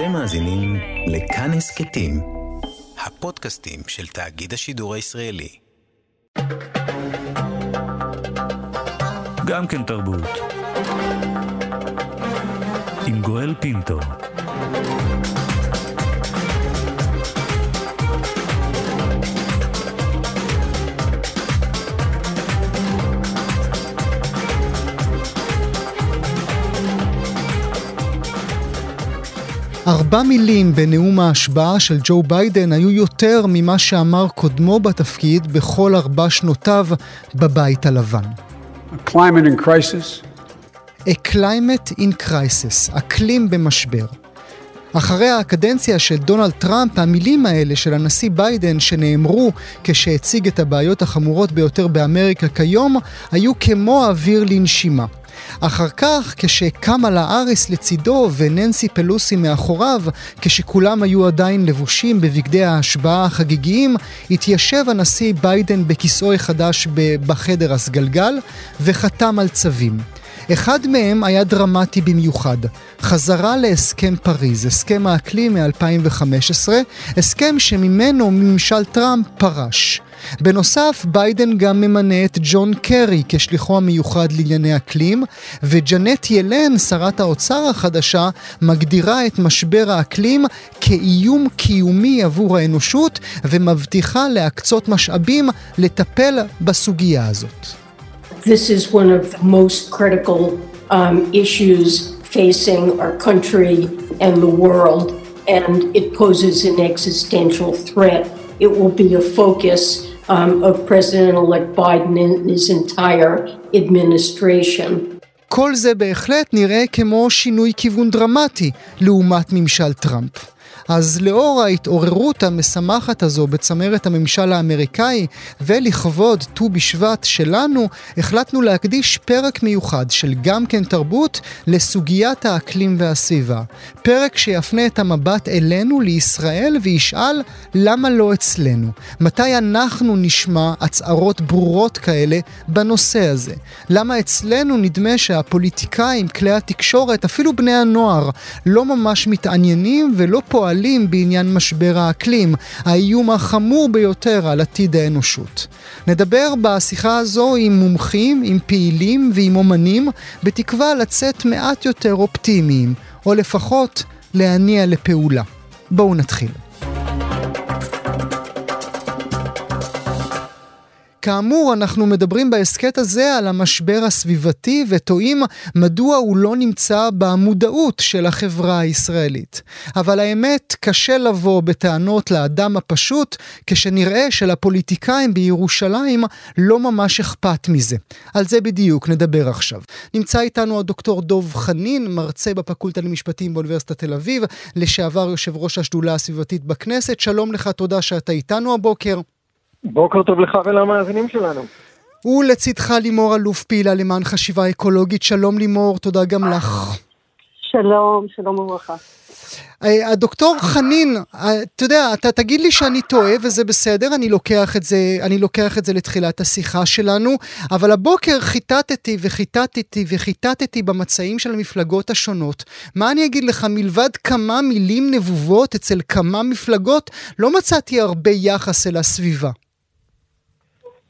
אתם מאזינים לכאן הסכתים, הפודקאסטים של תאגיד השידור הישראלי. גם כן תרבות. עם גואל פינטו. ארבע מילים בנאום ההשבעה של ג'ו ביידן היו יותר ממה שאמר קודמו בתפקיד בכל ארבע שנותיו בבית הלבן. A climate in crisis, A climate in crisis, אקלים במשבר. אחרי הקדנציה של דונלד טראמפ, המילים האלה של הנשיא ביידן שנאמרו כשהציג את הבעיות החמורות ביותר באמריקה כיום, היו כמו אוויר לנשימה. אחר כך, כשקמאלה האריס לצידו וננסי פלוסי מאחוריו, כשכולם היו עדיין לבושים בבגדי ההשבעה החגיגיים, התיישב הנשיא ביידן בכיסאו החדש בחדר הסגלגל וחתם על צווים. אחד מהם היה דרמטי במיוחד, חזרה להסכם פריז, הסכם האקלים מ-2015, הסכם שממנו ממשל טראמפ פרש. בנוסף, ביידן גם ממנה את ג'ון קרי כשליחו המיוחד לענייני אקלים, וג'נט ילן, שרת האוצר החדשה, מגדירה את משבר האקלים כאיום קיומי עבור האנושות, ומבטיחה להקצות משאבים לטפל בסוגיה הזאת. This is one of the most critical um, issues facing our country and the world, and it poses an existential threat. It will be a focus um, of President elect Biden and his entire administration. כל זה בהחלט נראה כמו שינוי כיוון דרמטי לעומת ממשל טראמפ. אז לאור ההתעוררות המשמחת הזו בצמרת הממשל האמריקאי ולכבוד ט"ו בשבט שלנו, החלטנו להקדיש פרק מיוחד של גם כן תרבות לסוגיית האקלים והסביבה. פרק שיפנה את המבט אלינו, לישראל, וישאל למה לא אצלנו? מתי אנחנו נשמע הצהרות ברורות כאלה בנושא הזה? למה אצלנו נדמה שהפוליטיקאים, כלי התקשורת, אפילו בני הנוער, לא ממש מתעניינים ולא פועלים בעניין משבר האקלים, האיום החמור ביותר על עתיד האנושות. נדבר בשיחה הזו עם מומחים, עם פעילים ועם אומנים, בתקווה לצאת מעט יותר אופטימיים, או לפחות להניע לפעולה. בואו נתחיל. כאמור, אנחנו מדברים בהסכת הזה על המשבר הסביבתי ותוהים מדוע הוא לא נמצא במודעות של החברה הישראלית. אבל האמת, קשה לבוא בטענות לאדם הפשוט כשנראה שלפוליטיקאים בירושלים לא ממש אכפת מזה. על זה בדיוק נדבר עכשיו. נמצא איתנו הדוקטור דוב חנין, מרצה בפקולטה למשפטים באוניברסיטת תל אביב, לשעבר יושב ראש השדולה הסביבתית בכנסת. שלום לך, תודה שאתה איתנו הבוקר. בוקר טוב לך ולמאזינים שלנו. ולצידך לימור אלוף פעילה למען חשיבה אקולוגית. שלום לימור, תודה גם לך. שלום, שלום וברכה. אה, הדוקטור חנין, אה, אתה יודע, אתה תגיד לי שאני טועה וזה בסדר, אני לוקח את זה, אני לוקח את זה לתחילת השיחה שלנו, אבל הבוקר חיטטתי וחיטטתי וחיטטתי במצעים של המפלגות השונות. מה אני אגיד לך, מלבד כמה מילים נבובות אצל כמה מפלגות, לא מצאתי הרבה יחס אל הסביבה.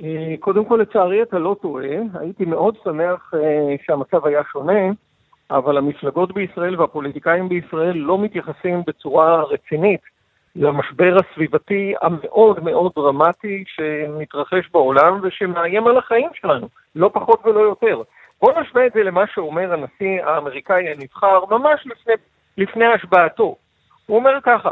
אה, קודם כל, לצערי אתה לא טועה. הייתי מאוד שמח אה, שהמצב היה שונה, אבל המפלגות בישראל והפוליטיקאים בישראל לא מתייחסים בצורה רצינית למשבר הסביבתי המאוד מאוד דרמטי שמתרחש בעולם ושמאיים על החיים שלנו, לא פחות ולא יותר. בואו נשווה את זה למה שאומר הנשיא האמריקאי הנבחר ממש לפני, לפני השבעתו. הוא אומר ככה,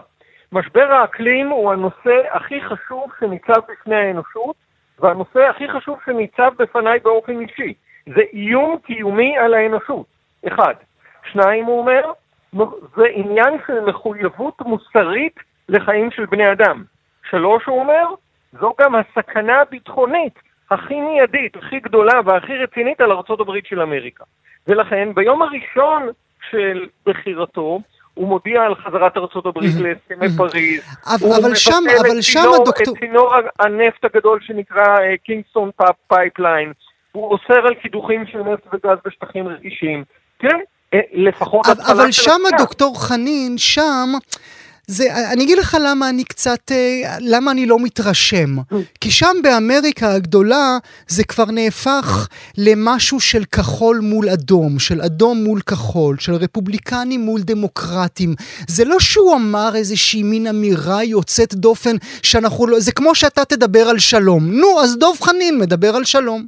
משבר האקלים הוא הנושא הכי חשוב שניצב בפני האנושות והנושא הכי חשוב שניצב בפניי באופן אישי, זה איום קיומי על האנושות, אחד. שניים, הוא אומר, זה עניין של מחויבות מוסרית לחיים של בני אדם. שלוש, הוא אומר, זו גם הסכנה הביטחונית הכי מיידית, הכי גדולה והכי רצינית על ארה"ב של אמריקה. ולכן, ביום הראשון של בחירתו, הוא מודיע על חזרת ארצות הברית להסכמי פריז. אבל שם, אבל שם הדוקטור... את צינור הנפט הגדול שנקרא Keystone Pipeline. הוא אוסר על קידוחים של נפט וגז בשטחים רגישים. כן, אה, לפחות אבל, שם. דוקטור חנין, שם... זה, אני אגיד לך למה אני קצת, אה, למה אני לא מתרשם. כי שם באמריקה הגדולה זה כבר נהפך למשהו של כחול מול אדום, של אדום מול כחול, של רפובליקנים מול דמוקרטים. זה לא שהוא אמר איזושהי מין אמירה יוצאת דופן שאנחנו לא, זה כמו שאתה תדבר על שלום. נו, אז דב חנין מדבר על שלום.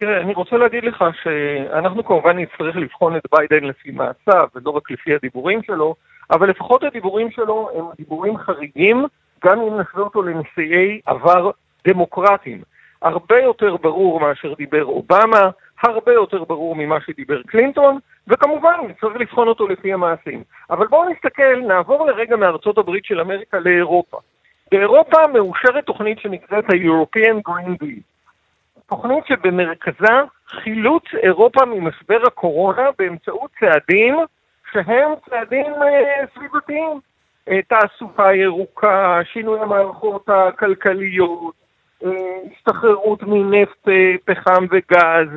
תראה, אני רוצה להגיד לך שאנחנו כמובן נצטרך לבחון את ביידן לפי מעשיו, ולא רק לפי הדיבורים שלו, אבל לפחות הדיבורים שלו הם דיבורים חריגים, גם אם נשווה אותו לנשיאי עבר דמוקרטיים. הרבה יותר ברור מאשר דיבר אובמה, הרבה יותר ברור ממה שדיבר קלינטון, וכמובן צריך לבחון אותו לפי המעשים. אבל בואו נסתכל, נעבור לרגע מארצות הברית של אמריקה לאירופה. באירופה מאושרת תוכנית שנקראת ה-European Green Deal. תוכנית שבמרכזה חילוץ אירופה ממשבר הקורונה באמצעות צעדים שהם צעדים אה, סביבתיים. אה, תעסוקה ירוקה, שינוי המערכות הכלכליות, אה, השתחררות מנפט, פחם וגז,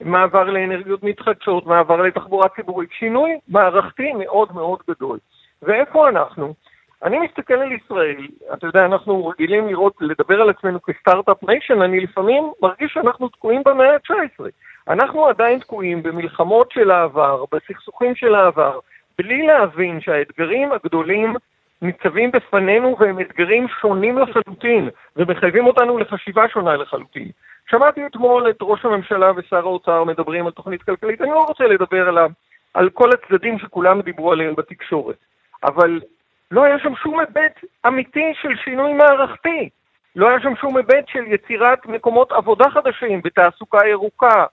מעבר לאנרגיות מתחדשות, מעבר לתחבורה ציבורית, שינוי מערכתי מאוד מאוד גדול. ואיפה אנחנו? אני מסתכל על ישראל, אתה יודע, אנחנו רגילים לראות, לדבר על עצמנו כסטארט-אפ ניישן, אני לפעמים מרגיש שאנחנו תקועים במאה ה-19. אנחנו עדיין תקועים במלחמות של העבר, בסכסוכים של העבר, בלי להבין שהאתגרים הגדולים ניצבים בפנינו והם אתגרים שונים לחלוטין, ומחייבים אותנו לחשיבה שונה לחלוטין. שמעתי אתמול את ראש הממשלה ושר האוצר מדברים על תוכנית כלכלית, אני לא רוצה לדבר על, ה, על כל הצדדים שכולם דיברו עליהם בתקשורת, אבל לא היה שם שום היבט אמיתי של שינוי מערכתי. לא היה שם שום היבט של יצירת מקומות עבודה חדשים, בתעסוקה ירוקה,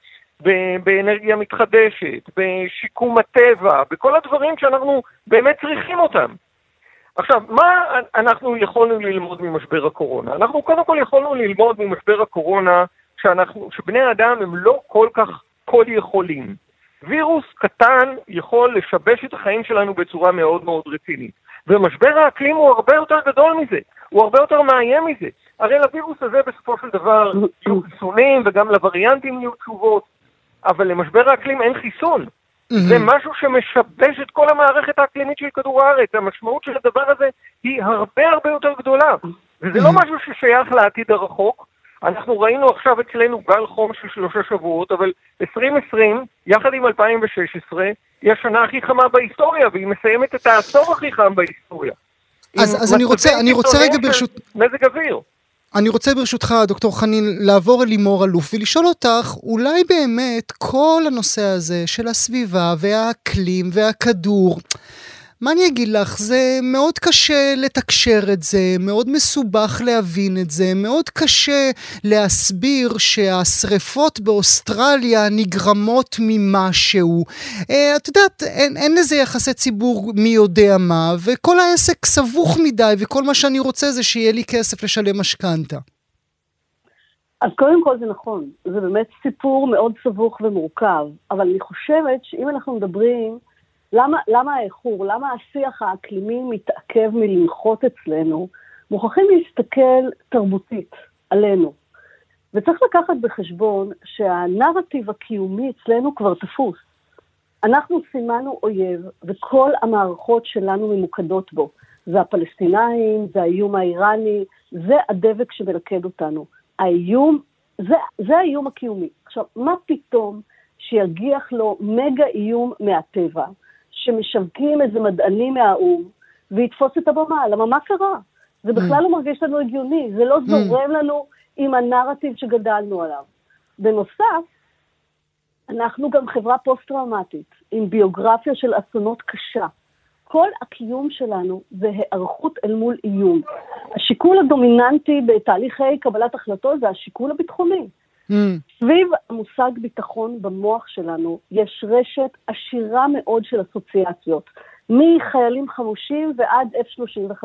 באנרגיה מתחדשת, בשיקום הטבע, בכל הדברים שאנחנו באמת צריכים אותם. עכשיו, מה אנחנו יכולנו ללמוד ממשבר הקורונה? אנחנו קודם כל יכולנו ללמוד ממשבר הקורונה שאנחנו, שבני האדם הם לא כל כך כל יכולים. וירוס קטן יכול לשבש את החיים שלנו בצורה מאוד מאוד רצינית. ומשבר האקלים הוא הרבה יותר גדול מזה, הוא הרבה יותר מאיים מזה. הרי לווירוס הזה בסופו של דבר יהיו חיסונים וגם לווריאנטים יהיו תשובות, אבל למשבר האקלים אין חיסון. זה משהו שמשבש את כל המערכת האקלימית של כדור הארץ. המשמעות של הדבר הזה היא הרבה הרבה יותר גדולה. וזה לא משהו ששייך לעתיד הרחוק. אנחנו ראינו עכשיו אצלנו גל חום של שלושה שבועות, אבל 2020, יחד עם 2016, היא השנה הכי חמה בהיסטוריה, והיא מסיימת את העשור הכי חם בהיסטוריה. אז, אז אני רוצה, אני רוצה רגע ברשות... מזג אוויר. אני רוצה ברשותך, דוקטור חנין, לעבור אל לימור אלוף ולשאול אותך, אולי באמת כל הנושא הזה של הסביבה והאקלים והכדור, מה אני אגיד לך, זה מאוד קשה לתקשר את זה, מאוד מסובך להבין את זה, מאוד קשה להסביר שהשריפות באוסטרליה נגרמות ממשהו. אה, את יודעת, אין, אין לזה יחסי ציבור מי יודע מה, וכל העסק סבוך מדי, וכל מה שאני רוצה זה שיהיה לי כסף לשלם משכנתה. אז קודם כל זה נכון, זה באמת סיפור מאוד סבוך ומורכב, אבל אני חושבת שאם אנחנו מדברים למה, למה האיחור? למה השיח האקלימי מתעכב מלנחות אצלנו? מוכרחים להסתכל תרבותית עלינו. וצריך לקחת בחשבון שהנרטיב הקיומי אצלנו כבר תפוס. אנחנו סימנו אויב, וכל המערכות שלנו ממוקדות בו. זה הפלסטינאים, זה האיום האיראני, זה הדבק שמלכד אותנו. האיום, זה, זה האיום הקיומי. עכשיו, מה פתאום שיגיח לו מגה איום מהטבע? שמשווקים איזה מדענים מהאו"ם ויתפוס את הבמה. למה מה קרה? זה בכלל לא מרגיש לנו הגיוני, זה לא זורם לנו עם הנרטיב שגדלנו עליו. בנוסף, אנחנו גם חברה פוסט-טראומטית, עם ביוגרפיה של אסונות קשה. כל הקיום שלנו זה היערכות אל מול איום. השיקול הדומיננטי בתהליכי קבלת החלטות זה השיקול הביטחוני. Mm. סביב המושג ביטחון במוח שלנו יש רשת עשירה מאוד של אסוציאציות, מחיילים חמושים ועד F-35.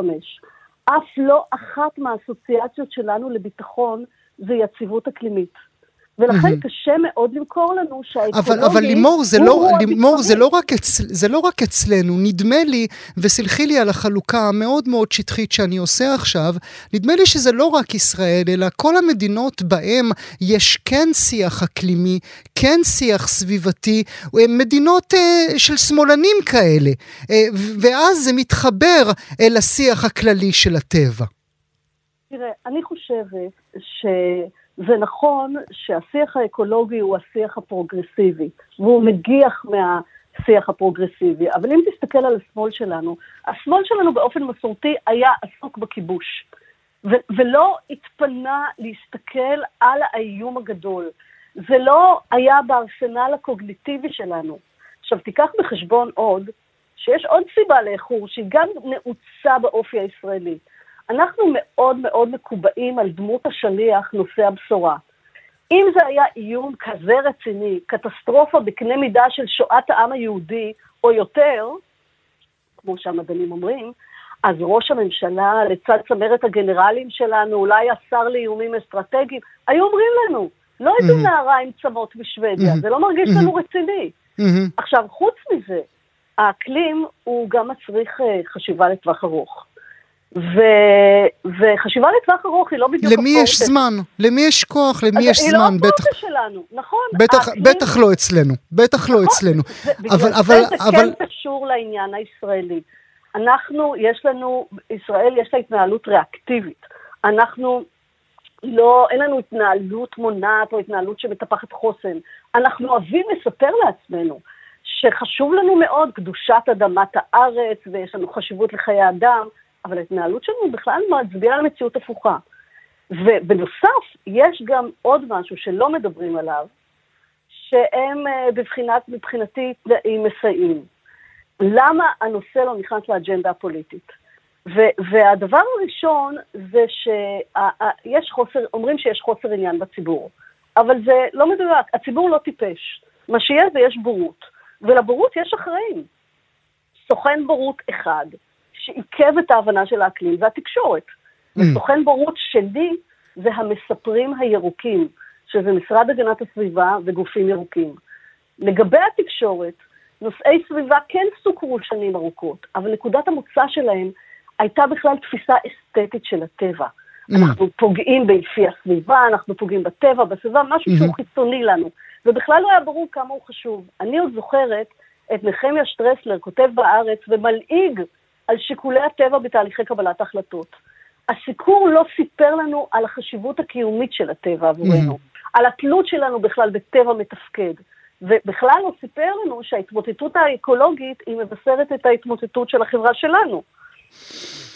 אף לא אחת מהאסוציאציות שלנו לביטחון זה יציבות אקלימית. ולכן mm-hmm. קשה מאוד למכור לנו שהאקולוגי אבל, אבל לימור, זה, לא, לימור זה, לא רק אצל, זה לא רק אצלנו, נדמה לי, וסלחי לי על החלוקה המאוד מאוד שטחית שאני עושה עכשיו, נדמה לי שזה לא רק ישראל, אלא כל המדינות בהם יש כן שיח אקלימי, כן שיח סביבתי, מדינות אה, של שמאלנים כאלה, אה, ואז זה מתחבר אל השיח הכללי של הטבע. תראה, אני חושבת ש... זה נכון שהשיח האקולוגי הוא השיח הפרוגרסיבי, והוא מגיח מהשיח הפרוגרסיבי, אבל אם תסתכל על השמאל שלנו, השמאל שלנו באופן מסורתי היה עסוק בכיבוש, ו- ולא התפנה להסתכל על האיום הגדול. זה לא היה בארסנל הקוגניטיבי שלנו. עכשיו, תיקח בחשבון עוד, שיש עוד סיבה לאיחור, שהיא גם נעוצה באופי הישראלי. אנחנו מאוד מאוד מקובעים על דמות השליח נושא הבשורה. אם זה היה איום כזה רציני, קטסטרופה בקנה מידה של שואת העם היהודי, או יותר, כמו שהמדענים אומרים, אז ראש הממשלה, לצד צמרת הגנרלים שלנו, אולי השר לאיומים אסטרטגיים, היו אומרים לנו, לא mm-hmm. נערה עם צמות בשוודיה, mm-hmm. זה לא מרגיש. לנו רציני. עכשיו, חוץ מזה, האקלים הוא גם מצריך uh, חשיבה לטווח ארוך. ו... וחשיבה לטווח ארוך היא לא בדיוק למי הפורטה. יש זמן? למי יש כוח? למי יש זמן? היא לא הפורטה שלנו, נכון. בטח, האקלים... בטח לא אצלנו, בטח לא נכון, לא אצלנו. זה, אבל, אבל, זה אבל... כן קשור לעניין הישראלי. אנחנו, יש לנו, ישראל יש לה התנהלות ריאקטיבית. אנחנו לא, אין לנו התנהלות מונעת או התנהלות שמטפחת חוסן. אנחנו אוהבים לספר לעצמנו שחשוב לנו מאוד קדושת אדמת הארץ ויש לנו חשיבות לחיי אדם. אבל ההתנהלות שלנו בכלל מצביעה על מציאות הפוכה. ובנוסף, יש גם עוד משהו שלא מדברים עליו, שהם אה, בבחינת, מבחינתי תנאים מסייעים. למה הנושא לא נכנס לאג'נדה הפוליטית? ו- והדבר הראשון זה שיש חוסר, אומרים שיש חוסר עניין בציבור, אבל זה לא מדויק, הציבור לא טיפש. מה שיש זה יש בורות, ולבורות יש אחראים. סוכן בורות אחד, שעיכב את ההבנה של האקלים זה התקשורת. Mm. וסוכן בורות שלי זה המספרים הירוקים, שזה משרד הגנת הסביבה וגופים ירוקים. לגבי התקשורת, נושאי סביבה כן סוכרו שנים ארוכות, אבל נקודת המוצא שלהם הייתה בכלל תפיסה אסתטית של הטבע. Mm. אנחנו פוגעים ביפי הסביבה, אנחנו פוגעים בטבע, בסביבה, משהו mm-hmm. שהוא חיצוני לנו. ובכלל לא היה ברור כמה הוא חשוב. אני עוד זוכרת את נחמיה שטרסלר כותב בארץ ומלעיג על שיקולי הטבע בתהליכי קבלת החלטות. הסיקור לא סיפר לנו על החשיבות הקיומית של הטבע עבורנו. על התלות שלנו בכלל בטבע מתפקד, ובכלל לא סיפר לנו שההתמוטטות האקולוגית היא מבשרת את ההתמוטטות של החברה שלנו.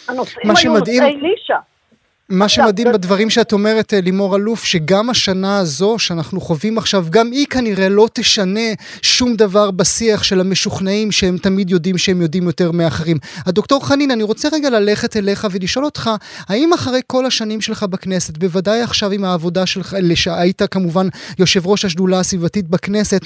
הנושאים היו נושאי נישה. מה שמדהים בדברים שאת אומרת, אה, לימור אלוף, שגם השנה הזו שאנחנו חווים עכשיו, גם היא כנראה לא תשנה שום דבר בשיח של המשוכנעים שהם תמיד יודעים שהם יודעים יותר מאחרים. הדוקטור חנין, אני רוצה רגע ללכת אליך ולשאול אותך, האם אחרי כל השנים שלך בכנסת, בוודאי עכשיו עם העבודה שלך, שהיית כמובן יושב ראש השדולה הסביבתית בכנסת,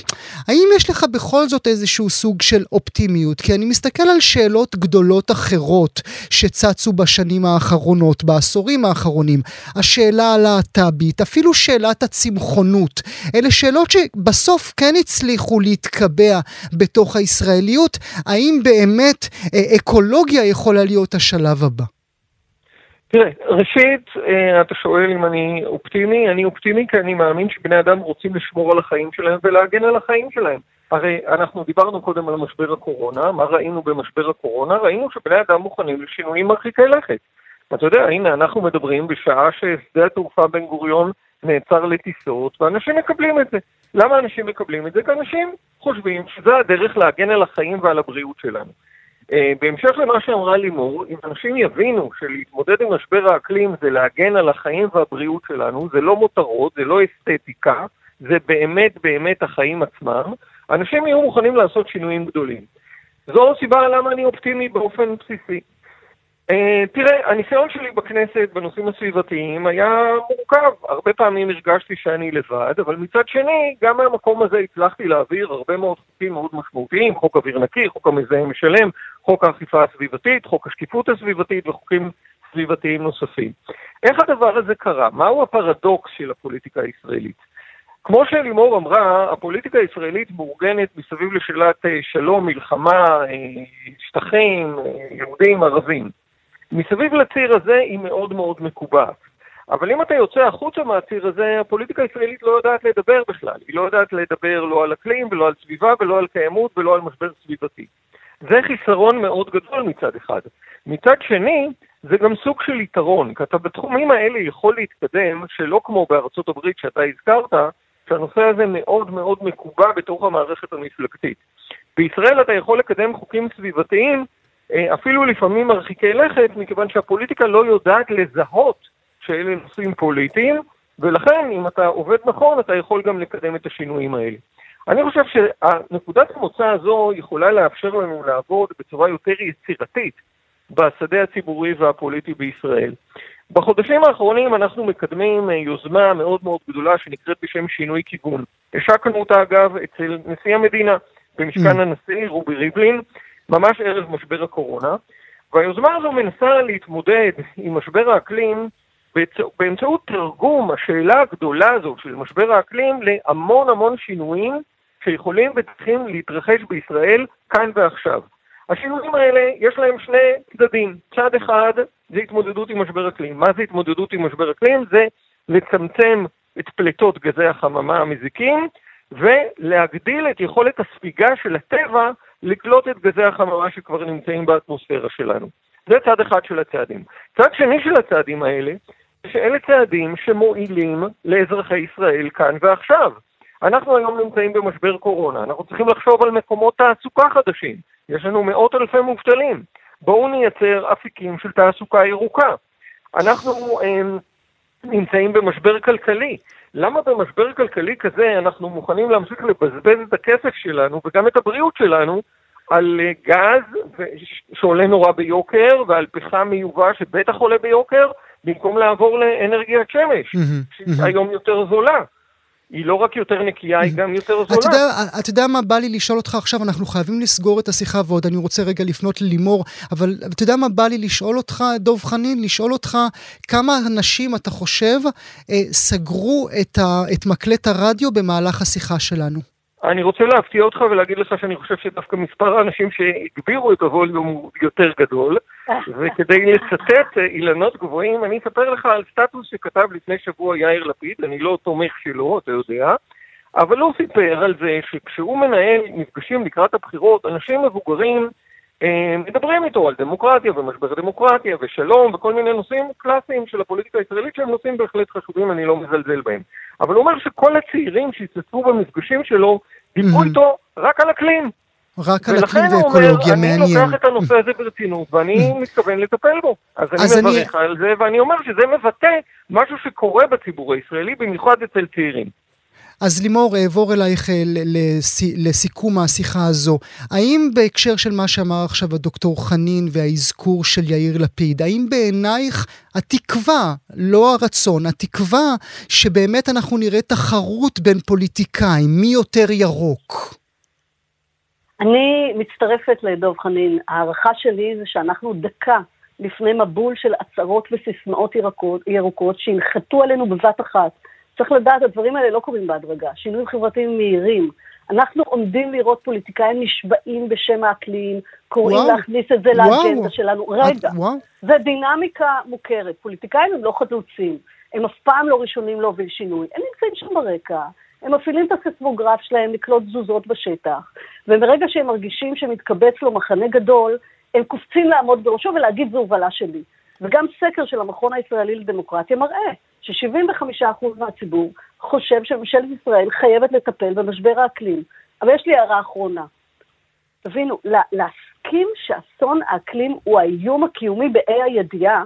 האם יש לך בכל זאת איזשהו סוג של אופטימיות? כי אני מסתכל על שאלות גדולות אחרות שצצו בשנים האחרונות, בעשורים האחרונים. האחרונים, השאלה הלהט"בית, אפילו שאלת הצמחונות, אלה שאלות שבסוף כן הצליחו להתקבע בתוך הישראליות. האם באמת אה, אקולוגיה יכולה להיות השלב הבא? תראה, ראשית, אה, אתה שואל אם אני אופטימי, אני אופטימי כי אני מאמין שבני אדם רוצים לשמור על החיים שלהם ולהגן על החיים שלהם. הרי אנחנו דיברנו קודם על משבר הקורונה, מה ראינו במשבר הקורונה? ראינו שבני אדם מוכנים לשינויים מרחיקי לכת. אתה יודע, הנה, אנחנו מדברים בשעה ששדה התעופה בן גוריון נעצר לטיסות, ואנשים מקבלים את זה. למה אנשים מקבלים את זה? כי אנשים חושבים שזה הדרך להגן על החיים ועל הבריאות שלנו. Uh, בהמשך למה שאמרה לימור, אם אנשים יבינו שלהתמודד עם משבר האקלים זה להגן על החיים והבריאות שלנו, זה לא מותרות, זה לא אסתטיקה, זה באמת באמת החיים עצמם, אנשים יהיו מוכנים לעשות שינויים גדולים. זו הסיבה למה אני אופטימי באופן בסיסי. Uh, תראה, הניסיון שלי בכנסת בנושאים הסביבתיים היה מורכב. הרבה פעמים הרגשתי שאני לבד, אבל מצד שני, גם מהמקום הזה הצלחתי להעביר הרבה מאוד חוקים מאוד משמעותיים, חוק אוויר נקי, חוק המזהם משלם, חוק האכיפה הסביבתית, חוק השקיפות הסביבתית וחוקים סביבתיים נוספים. איך הדבר הזה קרה? מהו הפרדוקס של הפוליטיקה הישראלית? כמו שלימור אמרה, הפוליטיקה הישראלית מאורגנת מסביב לשאלת אה, שלום, מלחמה, אה, שטחים, אה, יהודים, ערבים. מסביב לציר הזה היא מאוד מאוד מקובעת. אבל אם אתה יוצא החוצה מהציר הזה, הפוליטיקה הישראלית לא יודעת לדבר בכלל. היא לא יודעת לדבר לא על אקלים ולא על סביבה ולא על קיימות ולא על משבר סביבתי. זה חיסרון מאוד גדול מצד אחד. מצד שני, זה גם סוג של יתרון, כי אתה בתחומים האלה יכול להתקדם, שלא כמו בארצות הברית שאתה הזכרת, שהנושא הזה מאוד מאוד מקובע בתוך המערכת המפלגתית. בישראל אתה יכול לקדם חוקים סביבתיים, אפילו לפעמים מרחיקי לכת, מכיוון שהפוליטיקה לא יודעת לזהות שאלה נושאים פוליטיים, ולכן אם אתה עובד נכון, אתה יכול גם לקדם את השינויים האלה. אני חושב שנקודת המוצא הזו יכולה לאפשר לנו לעבוד בצורה יותר יצירתית בשדה הציבורי והפוליטי בישראל. בחודשים האחרונים אנחנו מקדמים אה, יוזמה מאוד מאוד גדולה שנקראת בשם שינוי כיוון. השקנו אותה אגב אצל נשיא המדינה במשכן mm. הנשיא רובי ריבלין, ממש ערב משבר הקורונה, והיוזמה הזו מנסה להתמודד עם משבר האקלים באמצעות תרגום השאלה הגדולה הזו של משבר האקלים להמון המון שינויים שיכולים וצריכים להתרחש בישראל כאן ועכשיו. השינויים האלה, יש להם שני צדדים. צד אחד זה התמודדות עם משבר אקלים. מה זה התמודדות עם משבר אקלים? זה לצמצם את פליטות גזי החממה המזיקים ולהגדיל את יכולת הספיגה של הטבע לקלוט את גזי החממה שכבר נמצאים באטמוספירה שלנו. זה צד אחד של הצעדים. צד שני של הצעדים האלה, שאלה צעדים שמועילים לאזרחי ישראל כאן ועכשיו. אנחנו היום נמצאים במשבר קורונה, אנחנו צריכים לחשוב על מקומות תעסוקה חדשים. יש לנו מאות אלפי מובטלים. בואו נייצר אפיקים של תעסוקה ירוקה. אנחנו אה, נמצאים במשבר כלכלי. למה במשבר כלכלי כזה אנחנו מוכנים להמשיך לבזבז את הכסף שלנו וגם את הבריאות שלנו על אה, גז שעולה נורא ביוקר ועל פחם מיובא שבטח עולה ביוקר במקום לעבור לאנרגיית שמש, שהיא היום יותר זולה. היא לא רק יותר נקייה, היא גם יותר זולה. אתה יודע, אתה יודע מה בא לי לשאול אותך עכשיו? אנחנו חייבים לסגור את השיחה ועוד אני רוצה רגע לפנות ללימור, אבל אתה יודע מה בא לי לשאול אותך, דב חנין? לשאול אותך כמה אנשים אתה חושב אה, סגרו את, ה, את מקלט הרדיו במהלך השיחה שלנו? אני רוצה להפתיע אותך ולהגיד לך שאני חושב שדווקא מספר האנשים שהגבירו את הווליום הוא יותר גדול, וכדי לצטט אילנות גבוהים, אני אספר לך על סטטוס שכתב לפני שבוע יאיר לפיד, אני לא תומך שלו, אתה יודע, אבל הוא סיפר על זה שכשהוא מנהל מפגשים לקראת הבחירות, אנשים מבוגרים אה, מדברים איתו על דמוקרטיה ומשבר דמוקרטיה ושלום וכל מיני נושאים קלאסיים של הפוליטיקה הישראלית שהם נושאים בהחלט חשובים, אני לא מזלזל בהם. אבל הוא אומר שכל הצעירים שהשתתפו במפגשים שלו דיברו איתו רק על אקלים. רק על אקלים ואקולוגיה, מעניין. ולכן הוא אומר, אני לוקח את הנושא הזה ברצינות, ואני מתכוון לטפל בו. אז אני מברך על זה, ואני אומר שזה מבטא משהו שקורה בציבור הישראלי, במיוחד אצל צעירים. אז לימור, אעבור אלייך אה, לסיכום השיחה הזו. האם בהקשר של מה שאמר עכשיו הדוקטור חנין והאזכור של יאיר לפיד, האם בעינייך התקווה, לא הרצון, התקווה שבאמת אנחנו נראה תחרות בין פוליטיקאים, מי יותר ירוק? אני מצטרפת לדב חנין. ההערכה שלי זה שאנחנו דקה לפני מבול של הצהרות וסיסמאות ירקות, ירוקות שינחתו עלינו בבת אחת. צריך לדעת, הדברים האלה לא קורים בהדרגה. שינויים חברתיים מהירים. אנחנו עומדים לראות פוליטיקאים נשבעים בשם האקלים, קוראים וואו. להכניס את זה לאג'נדה. שלנו. רגע, וואו. זה דינמיקה מוכרת. פוליטיקאים הם לא חלוצים. הם אף פעם לא ראשונים להוביל שינוי. הם נמצאים שם ברקע. הם מפעילים את הססמוגרף שלהם לקלוט תזוזות בשטח, ומרגע שהם מרגישים שמתקבץ לו מחנה גדול, הם קופצים לעמוד בראשו ולהגיד זו הובלה שלי. וגם סקר של המכון הישראלי לדמוקרטיה מראה ש-75% מהציבור חושב שממשלת ישראל חייבת לטפל במשבר האקלים. אבל יש לי הערה אחרונה. תבינו, להסכים שאסון האקלים הוא האיום הקיומי באי הידיעה,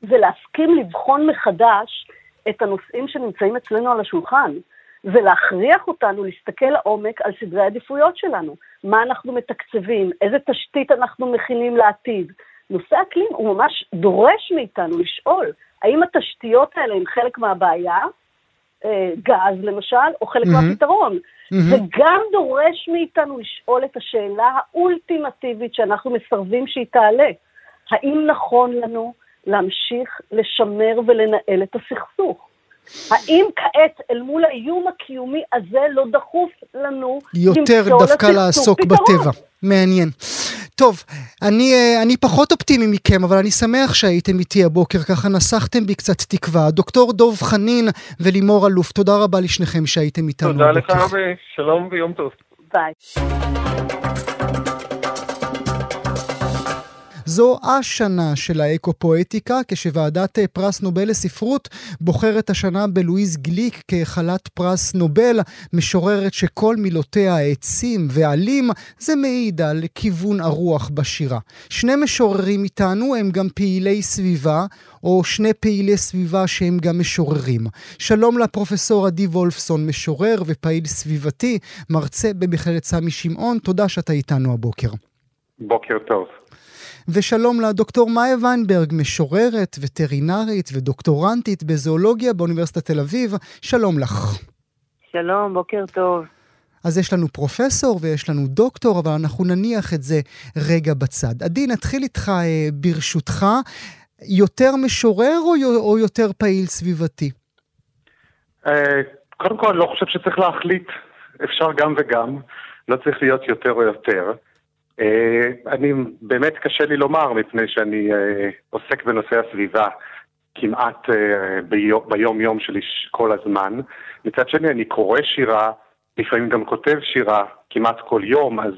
זה להסכים לבחון מחדש את הנושאים שנמצאים אצלנו על השולחן. ולהכריח אותנו להסתכל לעומק על סדרי העדיפויות שלנו. מה אנחנו מתקצבים, איזה תשתית אנחנו מכינים לעתיד. נושא אקלים הוא ממש דורש מאיתנו לשאול, האם התשתיות האלה הן חלק מהבעיה, אה, גז למשל, או חלק mm-hmm. מהפתרון. Mm-hmm. זה גם דורש מאיתנו לשאול את השאלה האולטימטיבית שאנחנו מסרבים שהיא תעלה. האם נכון לנו להמשיך לשמר ולנהל את הסכסוך? האם כעת, אל מול האיום הקיומי הזה, לא דחוף לנו יותר דווקא לעסוק פתרון? בטבע. מעניין. טוב, אני, אה, אני פחות אופטימי מכם, אבל אני שמח שהייתם איתי הבוקר, ככה נסחתם בי קצת תקווה. דוקטור דוב חנין ולימור אלוף, תודה רבה לשניכם שהייתם איתנו תודה לך. ושלום ויום טוב. ביי. זו השנה של האקו-פואטיקה, כשוועדת אה, פרס נובל לספרות בוחרת השנה בלואיז גליק כחלת פרס נובל, משוררת שכל מילותיה העצים ועלים, זה מעיד על כיוון הרוח בשירה. שני משוררים איתנו הם גם פעילי סביבה, או שני פעילי סביבה שהם גם משוררים. שלום לפרופסור עדי וולפסון, משורר ופעיל סביבתי, מרצה במכללת סמי שמעון, תודה שאתה איתנו הבוקר. בוקר טוב. ושלום לדוקטור מאיה ויינברג, משוררת, וטרינרית ודוקטורנטית בזואולוגיה באוניברסיטת תל אביב. שלום לך. שלום, בוקר טוב. אז יש לנו פרופסור ויש לנו דוקטור, אבל אנחנו נניח את זה רגע בצד. עדי, נתחיל איתך אה, ברשותך. יותר משורר או, או יותר פעיל סביבתי? אה, קודם כל, אני לא חושב שצריך להחליט. אפשר גם וגם. לא צריך להיות יותר או יותר. אה, אני, באמת קשה לי לומר, מפני שאני אה, עוסק בנושא הסביבה כמעט אה, ביום, ביום-יום שלי כל הזמן. מצד שני, אני קורא שירה, לפעמים גם כותב שירה כמעט כל יום, אז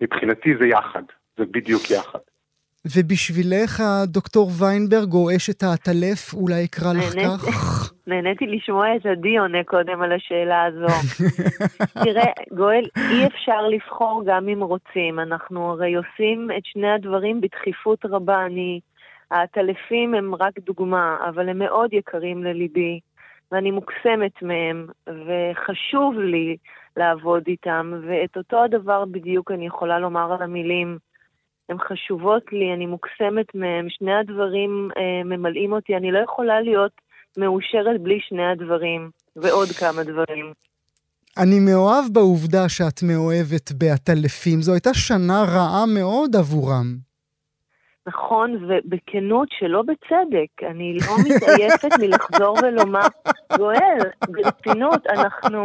מבחינתי זה יחד. זה בדיוק יחד. ובשבילך, דוקטור ויינברג, או אשת העטלף, אולי אקרא לך כך? נהניתי לשמוע את עדי עונה קודם על השאלה הזו. תראה, גואל, אי אפשר לבחור גם אם רוצים. אנחנו הרי עושים את שני הדברים בדחיפות רבה. אני... העטלפים הם רק דוגמה, אבל הם מאוד יקרים לליבי, ואני מוקסמת מהם, וחשוב לי לעבוד איתם, ואת אותו הדבר בדיוק אני יכולה לומר על המילים. הן חשובות לי, אני מוקסמת מהן, שני הדברים אה, ממלאים אותי, אני לא יכולה להיות מאושרת בלי שני הדברים, ועוד כמה דברים. אני מאוהב בעובדה שאת מאוהבת בעטלפים, זו הייתה שנה רעה מאוד עבורם. נכון, ובכנות שלא בצדק, אני לא מתעייפת מלחזור ולומר, גואל, ברצינות, אנחנו...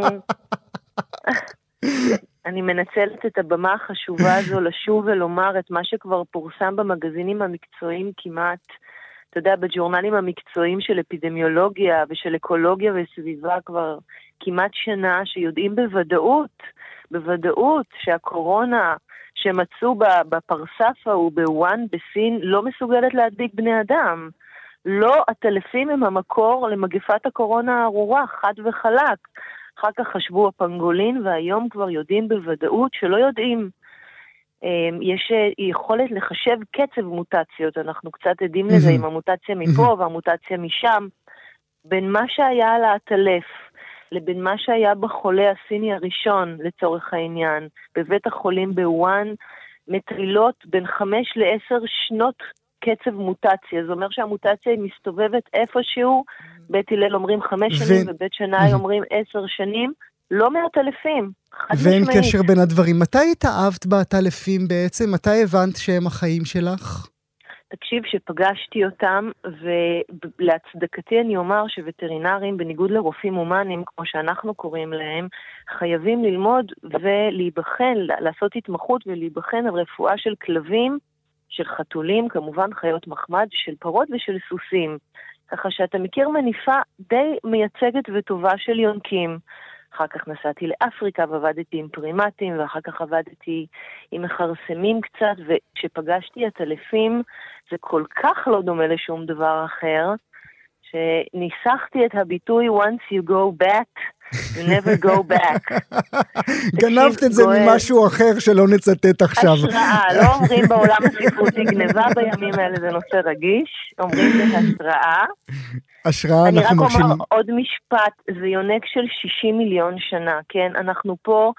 אני מנצלת את הבמה החשובה הזו לשוב ולומר את מה שכבר פורסם במגזינים המקצועיים כמעט, אתה יודע, בג'ורנלים המקצועיים של אפידמיולוגיה ושל אקולוגיה וסביבה כבר כמעט שנה, שיודעים בוודאות, בוודאות שהקורונה שמצאו בפרסף ההוא בוואן בסין לא מסוגלת להדביק בני אדם. לא, הטלפים הם המקור למגפת הקורונה הארורה, חד וחלק. אחר כך חשבו הפנגולין, והיום כבר יודעים בוודאות שלא יודעים. יש יכולת לחשב קצב מוטציות, אנחנו קצת עדים לזה עם המוטציה מפה והמוטציה משם. בין מה שהיה על העטלף לבין מה שהיה בחולה הסיני הראשון, לצורך העניין, בבית החולים בוואן, מטרילות בין חמש לעשר שנות קצב מוטציה. זה אומר שהמוטציה מסתובבת איפשהו, בית הלל אומרים חמש שנים ו... ובית שנאי אומרים עשר שנים, לא מעט אלפים, חד ואין משמעית. קשר בין הדברים. מתי התאהבת בעטלפים בעצם? מתי הבנת שהם החיים שלך? תקשיב, שפגשתי אותם, ולהצדקתי אני אומר שווטרינרים, בניגוד לרופאים הומניים, כמו שאנחנו קוראים להם, חייבים ללמוד ולהיבחן, לעשות התמחות ולהיבחן על רפואה של כלבים, של חתולים, כמובן חיות מחמד, של פרות ושל סוסים. ככה שאתה מכיר מניפה די מייצגת וטובה של יונקים. אחר כך נסעתי לאפריקה ועבדתי עם פרימטים, ואחר כך עבדתי עם מכרסמים קצת, וכשפגשתי עטלפים, זה כל כך לא דומה לשום דבר אחר, שניסחתי את הביטוי once you go back, you never go back. גנבת את זה ממשהו אחר שלא נצטט עכשיו. השראה, לא אומרים בעולם הספרותי גניבה בימים האלה, זה נושא רגיש, אומרים זה השראה. השראה אני אנחנו רק מרשים. אומר עוד משפט, זה יונק של 60 מיליון שנה, כן? אנחנו פה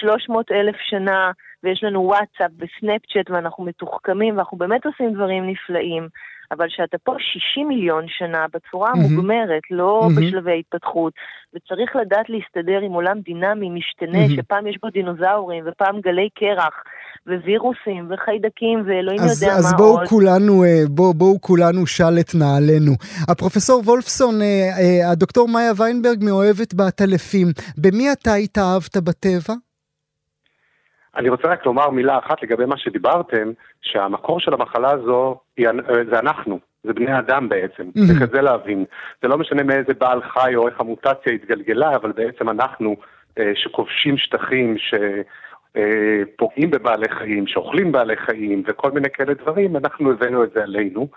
300 אלף שנה ויש לנו וואטסאפ וסנאפצ'אט ואנחנו מתוחכמים ואנחנו באמת עושים דברים נפלאים. אבל שאתה פה 60 מיליון שנה בצורה המוגמרת, mm-hmm. לא mm-hmm. בשלבי התפתחות, וצריך לדעת להסתדר עם עולם דינמי, משתנה, mm-hmm. שפעם יש בו דינוזאורים, ופעם גלי קרח, ווירוסים, וחיידקים, ואלוהים אז, יודע אז מה בואו עוד. כולנו, אה, בואו בוא כולנו של את נעלינו. הפרופסור וולפסון, אה, אה, הדוקטור מאיה ויינברג מאוהבת בעטלפים. במי אתה התאהבת בטבע? אני רוצה רק לומר מילה אחת לגבי מה שדיברתם, שהמקור של המחלה הזו היא, זה אנחנו, זה בני אדם בעצם, mm-hmm. את זה להבין. זה לא משנה מאיזה בעל חי או איך המוטציה התגלגלה, אבל בעצם אנחנו אה, שכובשים שטחים, שפוגעים אה, בבעלי חיים, שאוכלים בעלי חיים וכל מיני כאלה דברים, אנחנו הבאנו את זה עלינו.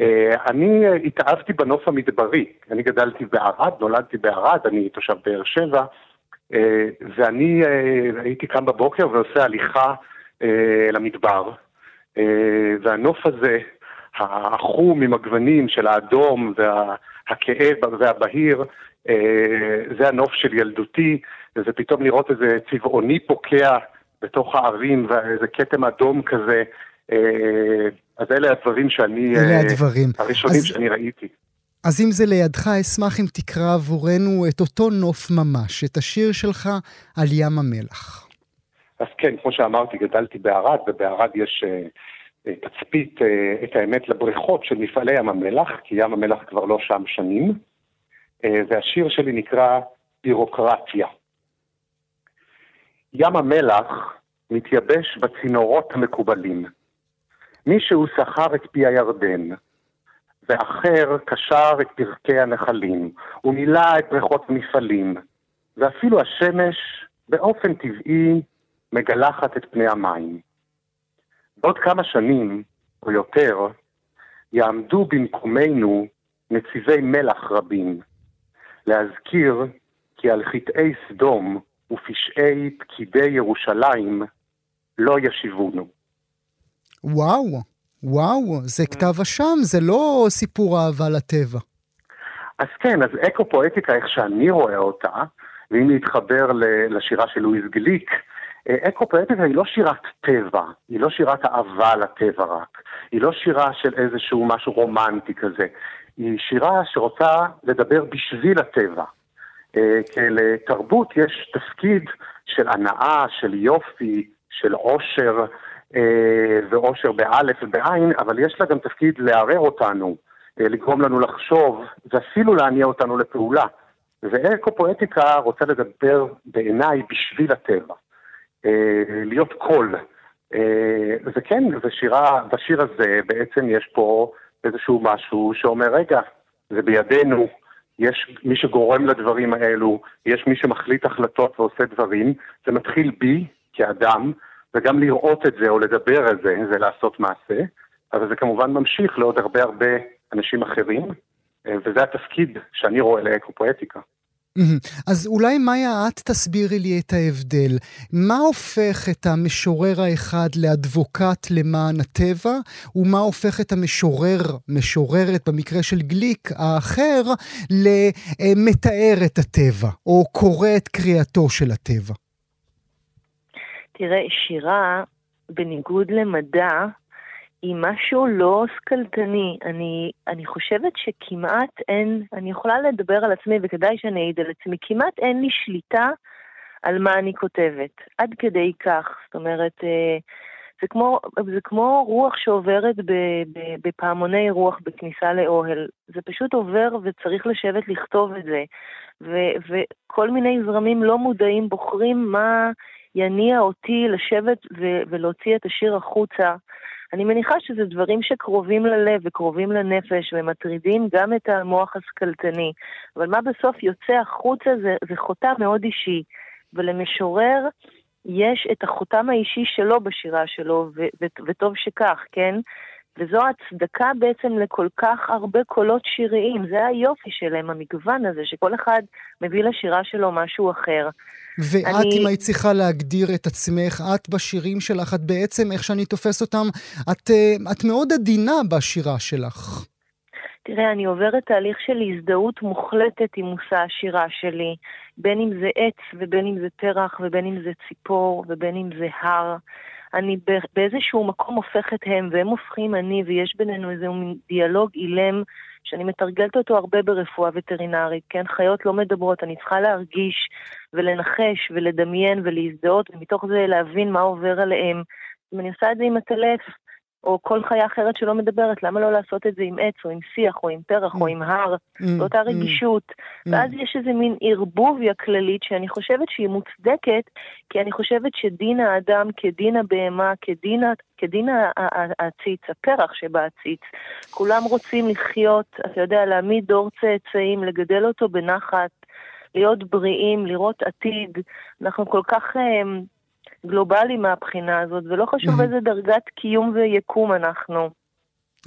אה, אני התאהבתי בנוף המדברי, אני גדלתי בערד, נולדתי בערד, אני תושב באר שבע. אה, ואני אה, הייתי קם בבוקר ועושה הליכה אה, למדבר, והנוף הזה, החום עם הגוונים של האדום והכאב והבהיר, זה הנוף של ילדותי, וזה פתאום לראות איזה צבעוני פוקע בתוך הערים ואיזה כתם אדום כזה. אז אלה הדברים שאני... אלה הדברים. הראשונים אז... שאני ראיתי. אז אם זה לידך, אשמח אם תקרא עבורנו את אותו נוף ממש, את השיר שלך על ים המלח. אז כן, כמו שאמרתי, גדלתי בערד, ובערד יש uh, תצפית, uh, את האמת, לבריכות של מפעלי ים המלח, כי ים המלח כבר לא שם שנים, uh, והשיר שלי נקרא בירוקרטיה. ים המלח מתייבש בצינורות המקובלים. מישהו שכר את פי הירדן, ואחר קשר את פרקי הנחלים, ומילא את בריכות המפעלים, ואפילו השמש באופן טבעי מגלחת את פני המים. בעוד כמה שנים, או יותר, יעמדו במקומנו נציבי מלח רבים, להזכיר כי על חטאי סדום ופשעי פקידי ירושלים לא ישיבונו. וואו. וואו, זה כתב אשם, זה לא סיפור אהבה לטבע. אז כן, אז אקו-פואטיקה, איך שאני רואה אותה, ואם להתחבר לשירה של לואיס גליק, אה, אקו-פואטיקה היא לא שירת טבע, היא לא שירת אהבה לטבע רק, היא לא שירה של איזשהו משהו רומנטי כזה, היא שירה שרוצה לדבר בשביל הטבע. אה, כי לתרבות יש תפקיד של הנאה, של יופי, של עושר, ואושר באלף ובעין, אבל יש לה גם תפקיד לערער אותנו, אה, לגרום לנו לחשוב, ואפילו להניע אותנו לפעולה. ואקו-פואטיקה רוצה לדבר בעיניי בשביל הטבע, אה, להיות קול. וכן, ושירה, בשיר הזה בעצם יש פה איזשהו משהו שאומר, רגע, זה בידינו, יש מי שגורם לדברים האלו, יש מי שמחליט החלטות ועושה דברים, זה מתחיל בי כאדם, וגם לראות את זה או לדבר על זה, זה לעשות מעשה, אבל זה כמובן ממשיך לעוד הרבה הרבה אנשים אחרים, אה, וזה התפקיד שאני רואה לאקופואטיקה. אז אולי מאיה, את תסבירי לי את ההבדל. מה הופך את המשורר האחד לאדבוקט למען הטבע, ומה הופך את המשורר, משוררת במקרה של גליק, האחר, למתאר את הטבע, או קורא את קריאתו של הטבע? תראה, שירה, בניגוד למדע, היא משהו לא סקלטני. אני, אני חושבת שכמעט אין, אני יכולה לדבר על עצמי וכדאי שאני אעיד על עצמי, כמעט אין לי שליטה על מה אני כותבת. עד כדי כך. זאת אומרת, אה, זה כמו, זה כמו רוח שעוברת בפעמוני רוח בכניסה לאוהל. זה פשוט עובר וצריך לשבת לכתוב את זה. ו, וכל מיני זרמים לא מודעים בוחרים מה יניע אותי לשבת ו- ולהוציא את השיר החוצה. אני מניחה שזה דברים שקרובים ללב וקרובים לנפש ומטרידים גם את המוח הסקלטני. אבל מה בסוף יוצא החוצה זה, זה חותם מאוד אישי. ולמשורר יש את החותם האישי שלו בשירה שלו, ו- ו- וטוב שכך, כן? וזו הצדקה בעצם לכל כך הרבה קולות שיריים. זה היופי שלהם, המגוון הזה, שכל אחד מביא לשירה שלו משהו אחר. ואת, אני... אם היית צריכה להגדיר את עצמך, את בשירים שלך, את בעצם, איך שאני תופס אותם, את, אה, את מאוד עדינה בשירה שלך. תראה, אני עוברת תהליך של הזדהות מוחלטת עם מושא השירה שלי, בין אם זה עץ ובין אם זה פרח ובין אם זה ציפור ובין אם זה הר. אני באיזשהו מקום הופכת הם והם הופכים אני ויש בינינו איזה מין דיאלוג אילם שאני מתרגלת אותו הרבה ברפואה וטרינרית, כן? חיות לא מדברות, אני צריכה להרגיש ולנחש ולדמיין ולהזדהות ומתוך זה להבין מה עובר עליהם. אם אני עושה את זה עם הטלף, או כל חיה אחרת שלא מדברת, למה לא לעשות את זה עם עץ, או עם שיח, או עם פרח, או mm. עם הר, mm. באותה mm. רגישות. ואז יש איזה מין ערבוביה כללית שאני חושבת שהיא מוצדקת, כי אני חושבת שדין האדם כדין הבהמה, כדין, כדין העציץ, הפרח שבעציץ, כולם רוצים לחיות, אתה יודע, להעמיד דור צאצאים, לגדל אותו בנחת, להיות בריאים, לראות עתיד. אנחנו כל כך... אה, גלובלי מהבחינה הזאת, ולא חשוב איזה דרגת קיום ויקום אנחנו.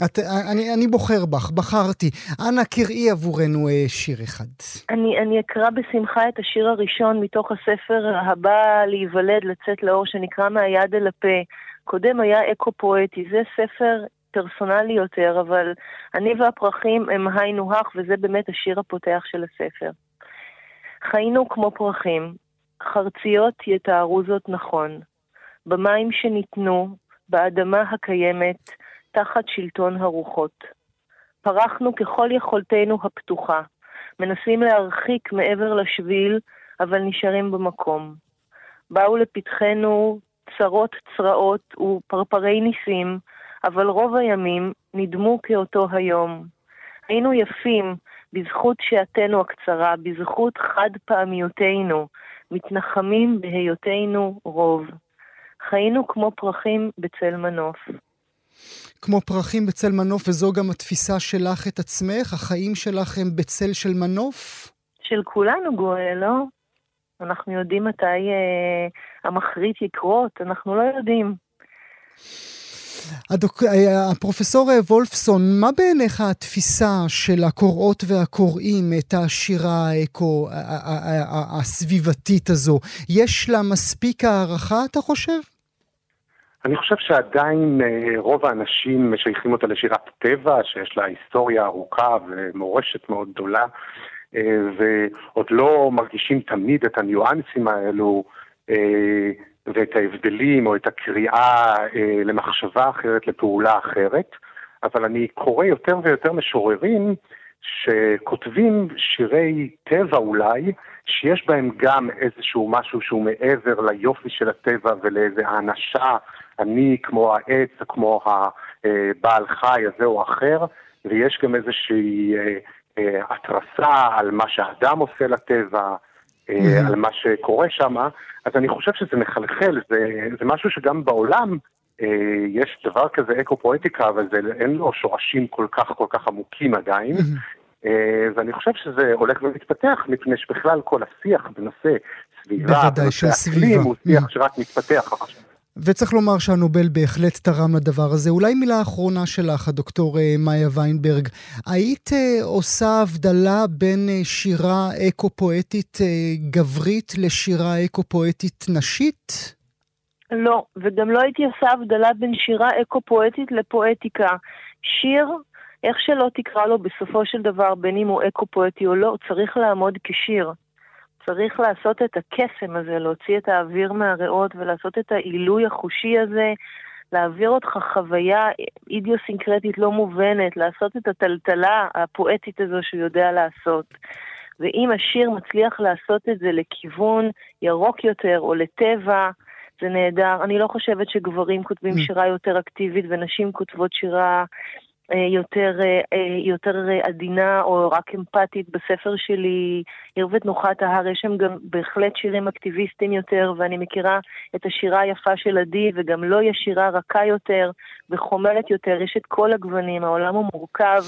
את, אני, אני בוחר בך, בחרתי. אנא קראי עבורנו אה, שיר אחד. אני, אני אקרא בשמחה את השיר הראשון מתוך הספר הבא להיוולד, לצאת לאור, שנקרא מהיד אל הפה. קודם היה אקו פואטי, זה ספר פרסונלי יותר, אבל אני והפרחים הם היינו הך, וזה באמת השיר הפותח של הספר. חיינו כמו פרחים, חרציות יתארו זאת נכון. במים שניתנו, באדמה הקיימת, תחת שלטון הרוחות. פרחנו ככל יכולתנו הפתוחה, מנסים להרחיק מעבר לשביל, אבל נשארים במקום. באו לפתחנו צרות צרעות ופרפרי ניסים, אבל רוב הימים נדמו כאותו היום. היינו יפים בזכות שעתנו הקצרה, בזכות חד פעמיותנו, מתנחמים בהיותנו רוב. חיינו כמו פרחים בצל מנוף. כמו פרחים בצל מנוף, וזו גם התפיסה שלך את עצמך? החיים שלך הם בצל של מנוף? של כולנו, גואל, לא? אנחנו יודעים מתי אה, המחריט יקרות, אנחנו לא יודעים. הדוק... אה, הפרופסור וולפסון, מה בעיניך התפיסה של הקוראות והקוראים את השירה האקו הסביבתית הזו? יש לה מספיק הערכה, אתה חושב? אני חושב שעדיין אה, רוב האנשים משייכים אותה לשירת טבע, שיש לה היסטוריה ארוכה ומורשת מאוד גדולה, אה, ועוד לא מרגישים תמיד את הניואנסים האלו. ואת ההבדלים או את הקריאה אה, למחשבה אחרת, לפעולה אחרת, אבל אני קורא יותר ויותר משוררים שכותבים שירי טבע אולי, שיש בהם גם איזשהו משהו שהוא מעבר ליופי של הטבע ולאיזה האנשה, אני כמו העץ, כמו הבעל חי הזה או אחר, ויש גם איזושהי אה, אה, התרסה על מה שהאדם עושה לטבע, mm-hmm. על מה שקורה שם, אז אני חושב שזה מחלחל, זה, זה משהו שגם בעולם אה, יש דבר כזה אקו-פואטיקה, אבל זה, אין לו שורשים כל כך כל כך עמוקים עדיין. Mm-hmm. אה, ואני חושב שזה הולך ומתפתח, מפני שבכלל כל השיח בנושא סביבה, בנושא אקלים, הוא שיח mm-hmm. שרק מתפתח עכשיו. וצריך לומר שהנובל בהחלט תרם לדבר הזה. אולי מילה אחרונה שלך, הדוקטור אה, מאיה ויינברג. היית אה, עושה הבדלה בין אה, שירה אקו-פואטית גברית לשירה אקו-פואטית נשית? לא, וגם לא הייתי עושה הבדלה בין שירה אקו-פואטית לפואטיקה. שיר, איך שלא תקרא לו בסופו של דבר, בין אם הוא אקו-פואטי או לא, צריך לעמוד כשיר. צריך לעשות את הקסם הזה, להוציא את האוויר מהריאות ולעשות את העילוי החושי הזה, להעביר אותך חוויה אידיוסינקרטית לא מובנת, לעשות את הטלטלה הפואטית הזו שהוא יודע לעשות. ואם השיר מצליח לעשות את זה לכיוון ירוק יותר או לטבע, זה נהדר. אני לא חושבת שגברים כותבים mm. שירה יותר אקטיבית ונשים כותבות שירה יותר, אה, אה, יותר עדינה או רק אמפתית בספר שלי, ערבת נוחת ההר, יש שם גם בהחלט שירים אקטיביסטיים יותר, ואני מכירה את השירה היפה של עדי, וגם לא יש שירה רכה יותר וחומלת יותר, יש את כל הגוונים, העולם הוא מורכב.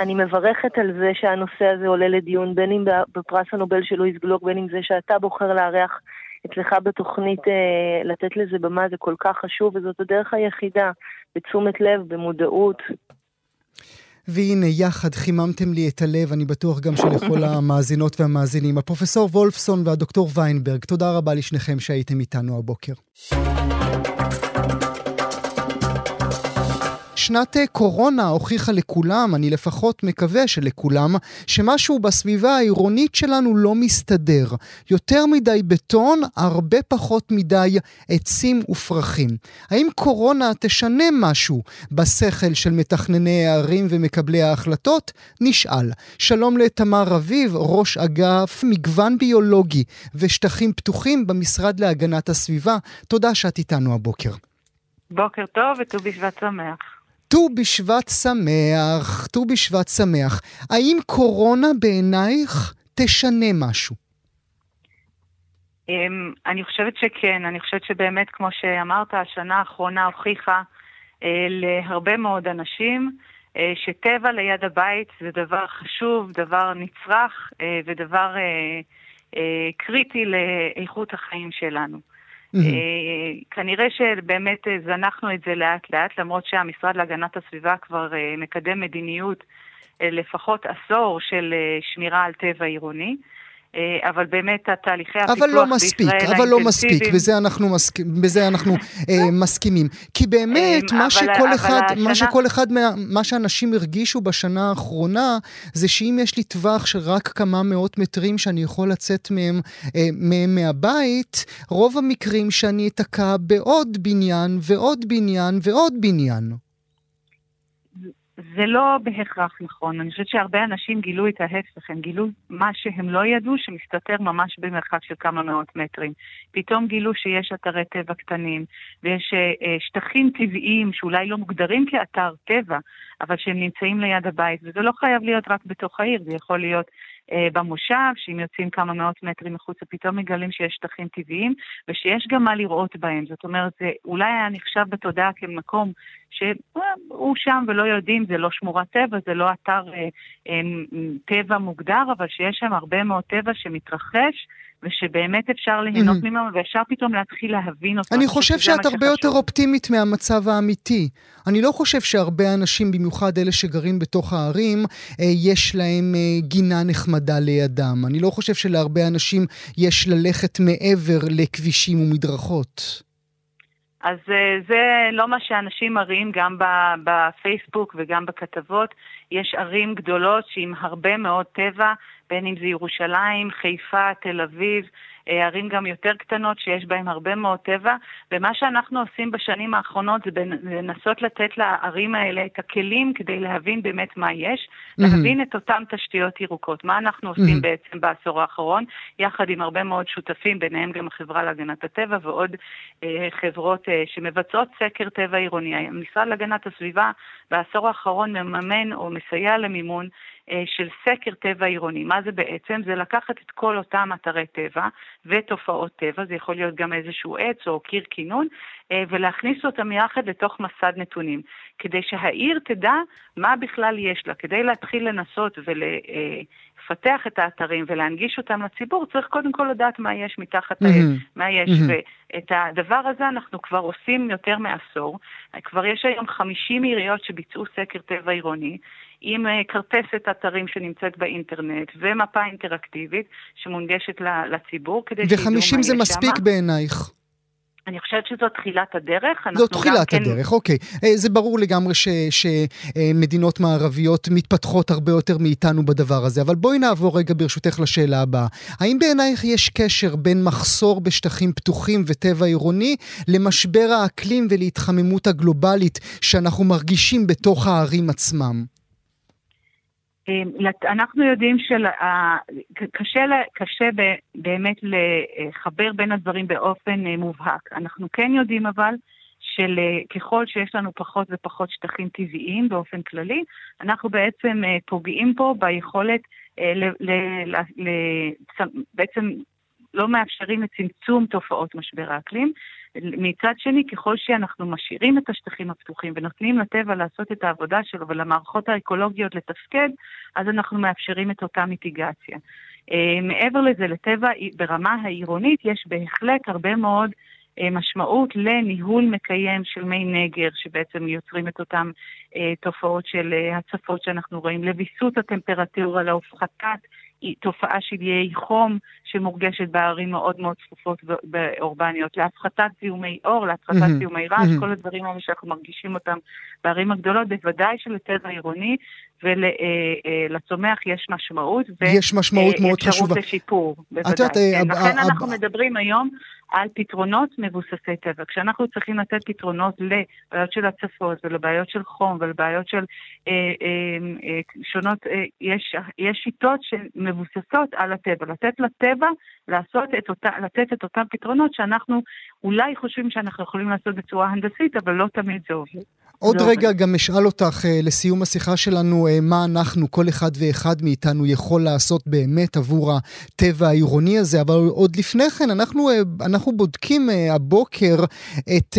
אני מברכת על זה שהנושא הזה עולה לדיון, בין אם בפרס הנובל של לואיס גלוק, בין אם זה שאתה בוחר לארח אצלך בתוכנית אה, לתת לזה במה זה כל כך חשוב, וזאת הדרך היחידה, בתשומת לב, במודעות. והנה, יחד חיממתם לי את הלב, אני בטוח גם שלכל המאזינות והמאזינים. הפרופסור וולפסון והדוקטור ויינברג, תודה רבה לשניכם שהייתם איתנו הבוקר. שנת אה, קורונה הוכיחה לכולם, אני לפחות מקווה שלכולם, שמשהו בסביבה העירונית שלנו לא מסתדר. יותר מדי בטון, הרבה פחות מדי עצים ופרחים. האם קורונה תשנה משהו בשכל של מתכנני הערים ומקבלי ההחלטות? נשאל. שלום לתמר רביב, ראש אגף מגוון ביולוגי ושטחים פתוחים במשרד להגנת הסביבה. תודה שאת איתנו הבוקר. בוקר טוב וט"ו בשבט שמח. ט"ו בשבט שמח, ט"ו בשבט שמח. האם קורונה בעינייך תשנה משהו? אמ, אני חושבת שכן, אני חושבת שבאמת, כמו שאמרת, השנה האחרונה הוכיחה אה, להרבה מאוד אנשים אה, שטבע ליד הבית זה דבר חשוב, דבר נצרך אה, ודבר קריטי לאיכות החיים שלנו. Mm-hmm. כנראה שבאמת זנחנו את זה לאט לאט, למרות שהמשרד להגנת הסביבה כבר מקדם מדיניות לפחות עשור של שמירה על טבע עירוני. אה, אבל באמת התהליכי הפיתוח אבל לא מספיק, בישראל אבל לא מספיק, בזה אנחנו, מסכ... בזה אנחנו אה, מסכימים. כי באמת, מה שכל אחד, השנה... מה שכל אחד, מה, מה שאנשים הרגישו בשנה האחרונה, זה שאם יש לי טווח של רק כמה מאות מטרים שאני יכול לצאת מהם, אה, מהם מהבית, רוב המקרים שאני אתקע בעוד בניין ועוד בניין ועוד בניין. זה לא בהכרח נכון. אני חושבת שהרבה אנשים גילו את ההפך, הם גילו מה שהם לא ידעו שמסתתר ממש במרחק של כמה מאות מטרים. פתאום גילו שיש אתרי טבע קטנים, ויש אה, שטחים טבעיים שאולי לא מוגדרים כאתר טבע, אבל שהם נמצאים ליד הבית, וזה לא חייב להיות רק בתוך העיר, זה יכול להיות אה, במושב, שאם יוצאים כמה מאות מטרים מחוצה, פתאום מגלים שיש שטחים טבעיים, ושיש גם מה לראות בהם. זאת אומרת, זה אולי היה נחשב בתודעה כמקום שהוא שם ולא יודעים, זה לא שמורת טבע, זה לא אתר אה, אה, טבע מוגדר, אבל שיש שם הרבה מאוד טבע שמתרחש. ושבאמת אפשר ליהנות mm-hmm. ממנו, ואפשר פתאום להתחיל להבין אותו. אני חושב שאת הרבה יותר אופטימית מהמצב האמיתי. אני לא חושב שהרבה אנשים, במיוחד אלה שגרים בתוך הערים, אה, יש להם אה, גינה נחמדה לידם. אני לא חושב שלהרבה אנשים יש ללכת מעבר לכבישים ומדרכות. אז אה, זה לא מה שאנשים מראים גם בפייסבוק וגם בכתבות. יש ערים גדולות שעם הרבה מאוד טבע, בין אם זה ירושלים, חיפה, תל אביב, ערים גם יותר קטנות שיש בהן הרבה מאוד טבע, ומה שאנחנו עושים בשנים האחרונות זה לנסות לתת לערים האלה את הכלים כדי להבין באמת מה יש, mm-hmm. להבין את אותן תשתיות ירוקות. מה אנחנו עושים mm-hmm. בעצם בעשור האחרון, יחד עם הרבה מאוד שותפים, ביניהם גם החברה להגנת הטבע ועוד אה, חברות אה, שמבצעות סקר טבע עירוני. המשרד להגנת הסביבה בעשור האחרון מממן או מסייע למימון של סקר טבע עירוני. מה זה בעצם? זה לקחת את כל אותם אתרי טבע ותופעות טבע, זה יכול להיות גם איזשהו עץ או קיר כינון, אה, ולהכניס אותם יחד לתוך מסד נתונים, כדי שהעיר תדע מה בכלל יש לה. כדי להתחיל לנסות ולפתח את האתרים ולהנגיש אותם לציבור, צריך קודם כל לדעת מה יש מתחת mm-hmm. מה יש. Mm-hmm. ואת הדבר הזה אנחנו כבר עושים יותר מעשור. כבר יש היום 50 עיריות שביצעו סקר טבע עירוני. עם אה, כרטסת אתרים שנמצאת באינטרנט ומפה אינטראקטיבית שמונגשת לציבור כדי שידעו מה יש שם. ו-50 זה מספיק בעינייך. אני חושבת שזו תחילת הדרך. זו תחילת כן... הדרך, אוקיי. אה, זה ברור לגמרי שמדינות ש, מערביות מתפתחות הרבה יותר מאיתנו בדבר הזה, אבל בואי נעבור רגע ברשותך לשאלה הבאה. האם בעינייך יש קשר בין מחסור בשטחים פתוחים וטבע עירוני למשבר האקלים ולהתחממות הגלובלית שאנחנו מרגישים בתוך הערים עצמם? אמ, אנחנו יודעים שקשה באמת לחבר בין הדברים באופן אה, מובהק. אנחנו כן יודעים אבל שככל שיש לנו פחות ופחות שטחים טבעיים באופן כללי, אנחנו בעצם אה, פוגעים פה ביכולת, אה, בעצם לא מאפשרים את צמצום תופעות משבר האקלים, מצד שני, ככל שאנחנו משאירים את השטחים הפתוחים ונותנים לטבע לעשות את העבודה שלו ולמערכות האקולוגיות לתפקד, אז אנחנו מאפשרים את אותה מיטיגציה. אה, מעבר לזה, לטבע ברמה העירונית יש בהחלט הרבה מאוד אה, משמעות לניהול מקיים של מי נגר, שבעצם יוצרים את אותן אה, תופעות של הצפות שאנחנו רואים, לוויסות הטמפרטורה, להפחתת תופעה של איי חום שמורגשת בערים מאוד מאוד צפופות ואורבניות, להפחתת זיהומי אור, להפחתת mm-hmm. זיהומי רעש, mm-hmm. כל הדברים האלה שאנחנו מרגישים אותם בערים הגדולות, בוודאי שלטבע עירוני ולצומח אה, יש משמעות. יש משמעות מאוד חשובה. ואפשרות לשיפור, בוודאי. את יודעת, כן, לכן אנחנו מדברים היום על פתרונות מבוססי טבע. כשאנחנו צריכים לתת פתרונות לבעיות של הצפות ולבעיות של חום ולבעיות של אה, אה, אה, שונות, אה, יש, יש שיטות שמבוססות על הטבע. לתת לטבע לעשות את אותה, לתת את אותם פתרונות שאנחנו אולי חושבים שאנחנו יכולים לעשות בצורה הנדסית, אבל לא תמיד זה עובד. עוד לא רגע. גם אשאל אותך uh, לסיום השיחה שלנו, uh, מה אנחנו, כל אחד ואחד מאיתנו יכול לעשות באמת עבור הטבע העירוני הזה, אבל עוד לפני כן, אנחנו, uh, אנחנו בודקים הבוקר את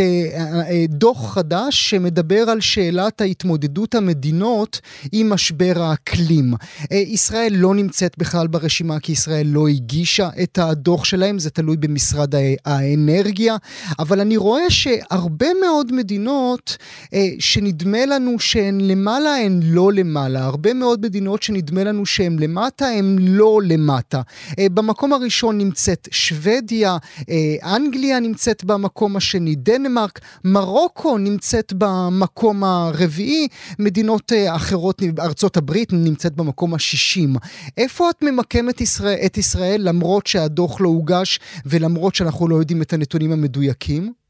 דוח חדש שמדבר על שאלת ההתמודדות המדינות עם משבר האקלים. ישראל לא נמצאת בכלל ברשימה כי ישראל לא הגישה את הדוח שלהם, זה תלוי במשרד האנרגיה, אבל אני רואה שהרבה מאוד מדינות אה, שנדמה לנו שהן למעלה, הן לא למעלה. הרבה מאוד מדינות שנדמה לנו שהן למטה, הן לא למטה. אה, במקום הראשון נמצאת שוודיה, אה, אנגליה נמצאת במקום השני, דנמרק, מרוקו נמצאת במקום הרביעי, מדינות אה, אחרות, ארצות הברית נמצאת במקום השישים. איפה את ממקמת ישראל, את ישראל למרות שה... שהדוח לא הוגש ולמרות שאנחנו לא יודעים את הנתונים המדויקים?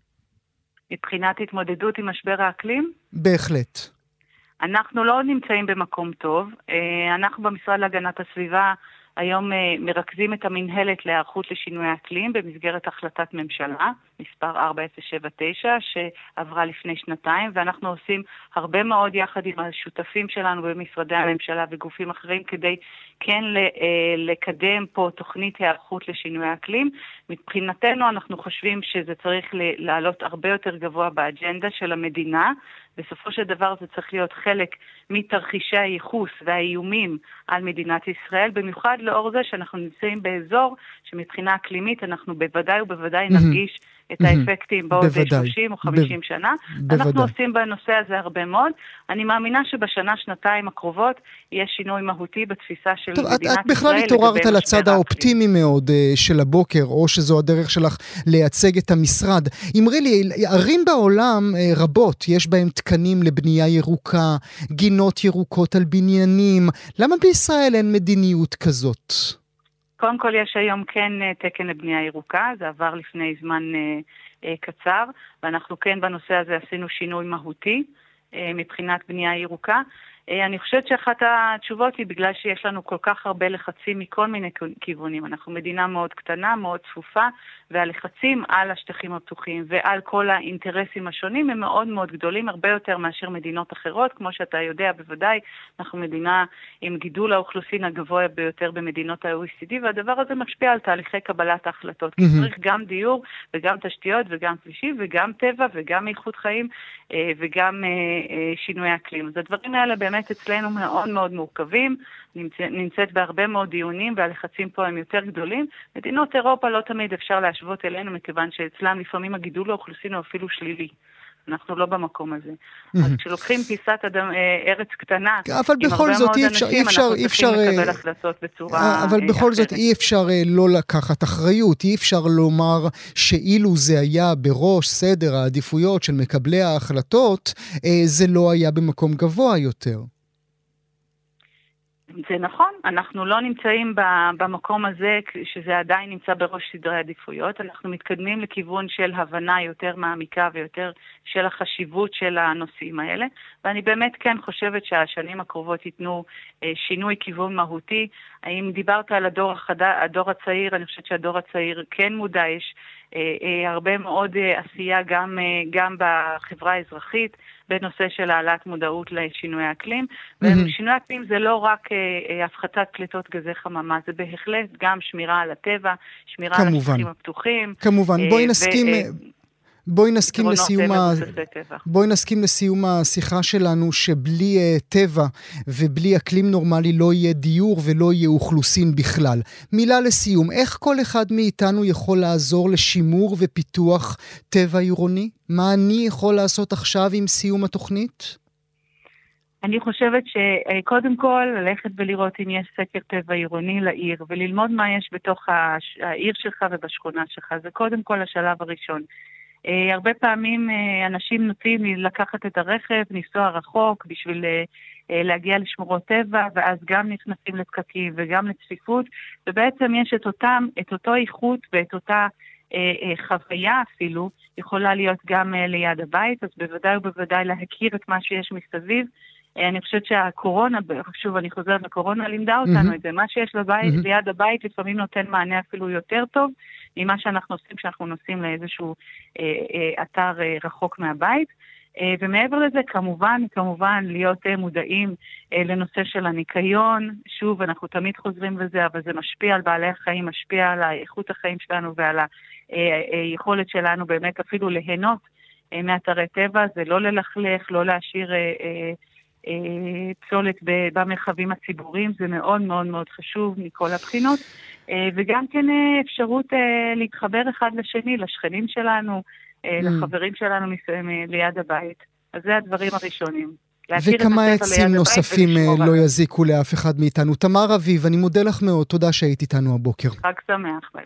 מבחינת התמודדות עם משבר האקלים? בהחלט. אנחנו לא נמצאים במקום טוב. אה, אנחנו במשרד להגנת הסביבה היום אה, מרכזים את המינהלת להיערכות לשינוי אקלים במסגרת החלטת ממשלה, מספר 4079, שעברה לפני שנתיים, ואנחנו עושים הרבה מאוד יחד עם השותפים שלנו במשרדי הממשלה וגופים אחרים כדי כן אה, לקדם פה תוכנית היערכות לשינוי אקלים. מבחינתנו אנחנו חושבים שזה צריך לעלות הרבה יותר גבוה באג'נדה של המדינה. בסופו של דבר זה צריך להיות חלק מתרחישי הייחוס והאיומים על מדינת ישראל, במיוחד לאור זה שאנחנו נמצאים באזור שמבחינה אקלימית אנחנו בוודאי ובוודאי נרגיש את האפקטים בעוד 30 או 50 שנה. בוודאי. אנחנו עושים בנושא הזה הרבה מאוד. אני מאמינה שבשנה, שנתיים הקרובות יהיה שינוי מהותי בתפיסה של טוב, מדינת ישראל. את בכלל התעוררת על הצד האופטימי מאוד uh, של הבוקר, או שזו הדרך שלך לייצג את המשרד. אמרי לי, ערים בעולם uh, רבות, יש בהן תקנים לבנייה ירוקה, גינות ירוקות על בניינים. למה בישראל אין מדיניות כזאת? קודם כל יש היום כן אה, תקן לבנייה ירוקה, זה עבר לפני זמן אה, אה, קצר, ואנחנו כן בנושא הזה עשינו שינוי מהותי מבחינת בנייה ירוקה. אה, אני חושבת שאחת התשובות היא בגלל שיש לנו כל כך הרבה לחצים מכל מיני כיוונים. אנחנו מדינה מאוד קטנה, מאוד צפופה, והלחצים על השטחים הפתוחים ועל כל האינטרסים השונים הם מאוד מאוד גדולים, הרבה יותר מאשר מדינות אחרות. כמו שאתה יודע, בוודאי, אנחנו מדינה עם גידול האוכלוסין הגבוה ביותר במדינות ה-OECD, והדבר הזה משפיע על תהליכי קבלת ההחלטות. כי צריך גם דיור וגם תשתיות וגם כבישים וגם טבע וגם איכות חיים אה, וגם אה, שינוי אקלים. אז הדברים האלה באמת... אצלנו מאוד מאוד מורכבים, נמצא, נמצאת בהרבה מאוד דיונים והלחצים פה הם יותר גדולים. מדינות אירופה לא תמיד אפשר להשוות אלינו, מכיוון שאצלם לפעמים הגידול האוכלוסין הוא אפילו שלילי. אנחנו לא במקום הזה. אז כשלוקחים פיסת אדם, אה, ארץ קטנה, אבל עם הרבה מאוד אי אפשר, אי אפשר, אנחנו צריכים אפשר, לקבל החלטות בצורה. אבל בכל. זאת אי אפשר לא לקחת אחריות, אי אפשר לומר שאילו זה היה בראש סדר העדיפויות של מקבלי ההחלטות, זה לא היה במקום גבוה יותר. זה נכון, אנחנו לא נמצאים במקום הזה שזה עדיין נמצא בראש סדרי עדיפויות, אנחנו מתקדמים לכיוון של הבנה יותר מעמיקה ויותר של החשיבות של הנושאים האלה, ואני באמת כן חושבת שהשנים הקרובות ייתנו אה, שינוי כיוון מהותי. האם דיברת על הדור, החד... הדור הצעיר, אני חושבת שהדור הצעיר כן מודע, יש אה, אה, הרבה מאוד עשייה גם, גם בחברה האזרחית. בנושא של העלאת מודעות לשינוי האקלים. Mm-hmm. ושינוי האקלים זה לא רק אה, אה, הפחתת פליטות גזי חממה, זה בהחלט גם שמירה על הטבע, שמירה כמובן. על השטחים הפתוחים. כמובן, אה, בואי נסכים... ו- אה, בואי נסכים לסיום, ה... בואי נסכים לסיום השיחה שלנו שבלי uh, טבע ובלי אקלים נורמלי לא יהיה דיור ולא יהיה אוכלוסין בכלל. מילה לסיום, איך כל אחד מאיתנו יכול לעזור לשימור ופיתוח טבע עירוני? מה אני יכול לעשות עכשיו עם סיום התוכנית? אני חושבת שקודם כל ללכת ולראות אם יש סקר טבע עירוני לעיר וללמוד מה יש בתוך העיר שלך ובשכונה שלך, זה קודם כל השלב הראשון. Uh, הרבה פעמים uh, אנשים נוטים לקחת את הרכב, לנסוע רחוק בשביל uh, להגיע לשמורות טבע, ואז גם נכנסים לפקקים וגם לצפיפות, ובעצם יש את, אותם, את אותו איכות ואת אותה חוויה אפילו, יכולה להיות גם ליד הבית, אז בוודאי ובוודאי להכיר את מה שיש מסביב. Uh, אני חושבת שהקורונה, שוב, אני חוזרת לקורונה, לימדה אותנו mm-hmm. את זה. מה שיש לבית, mm-hmm. ליד הבית לפעמים נותן מענה אפילו יותר טוב. ממה שאנחנו עושים כשאנחנו נוסעים לאיזשהו אה, אה, אתר אה, רחוק מהבית. אה, ומעבר לזה, כמובן, כמובן, להיות אה, מודעים אה, לנושא של הניקיון. שוב, אנחנו תמיד חוזרים לזה, אבל זה משפיע על בעלי החיים, משפיע על איכות החיים שלנו ועל היכולת אה, אה, שלנו באמת אפילו ליהנות אה, מאתרי טבע. זה לא ללכלך, לא להשאיר... אה, אה, אה, פסולת במרחבים הציבוריים, זה מאוד מאוד מאוד חשוב מכל הבחינות. אה, וגם כן אה, אפשרות להתחבר אחד לשני, לשכנים שלנו, mm. לחברים שלנו ליד הבית. אז זה הדברים הראשונים. וכמה עצים נוספים לא יזיקו לאף אחד מאיתנו. תמר אביב, אני מודה לך מאוד, תודה שהיית איתנו הבוקר. חג שמח, ביי.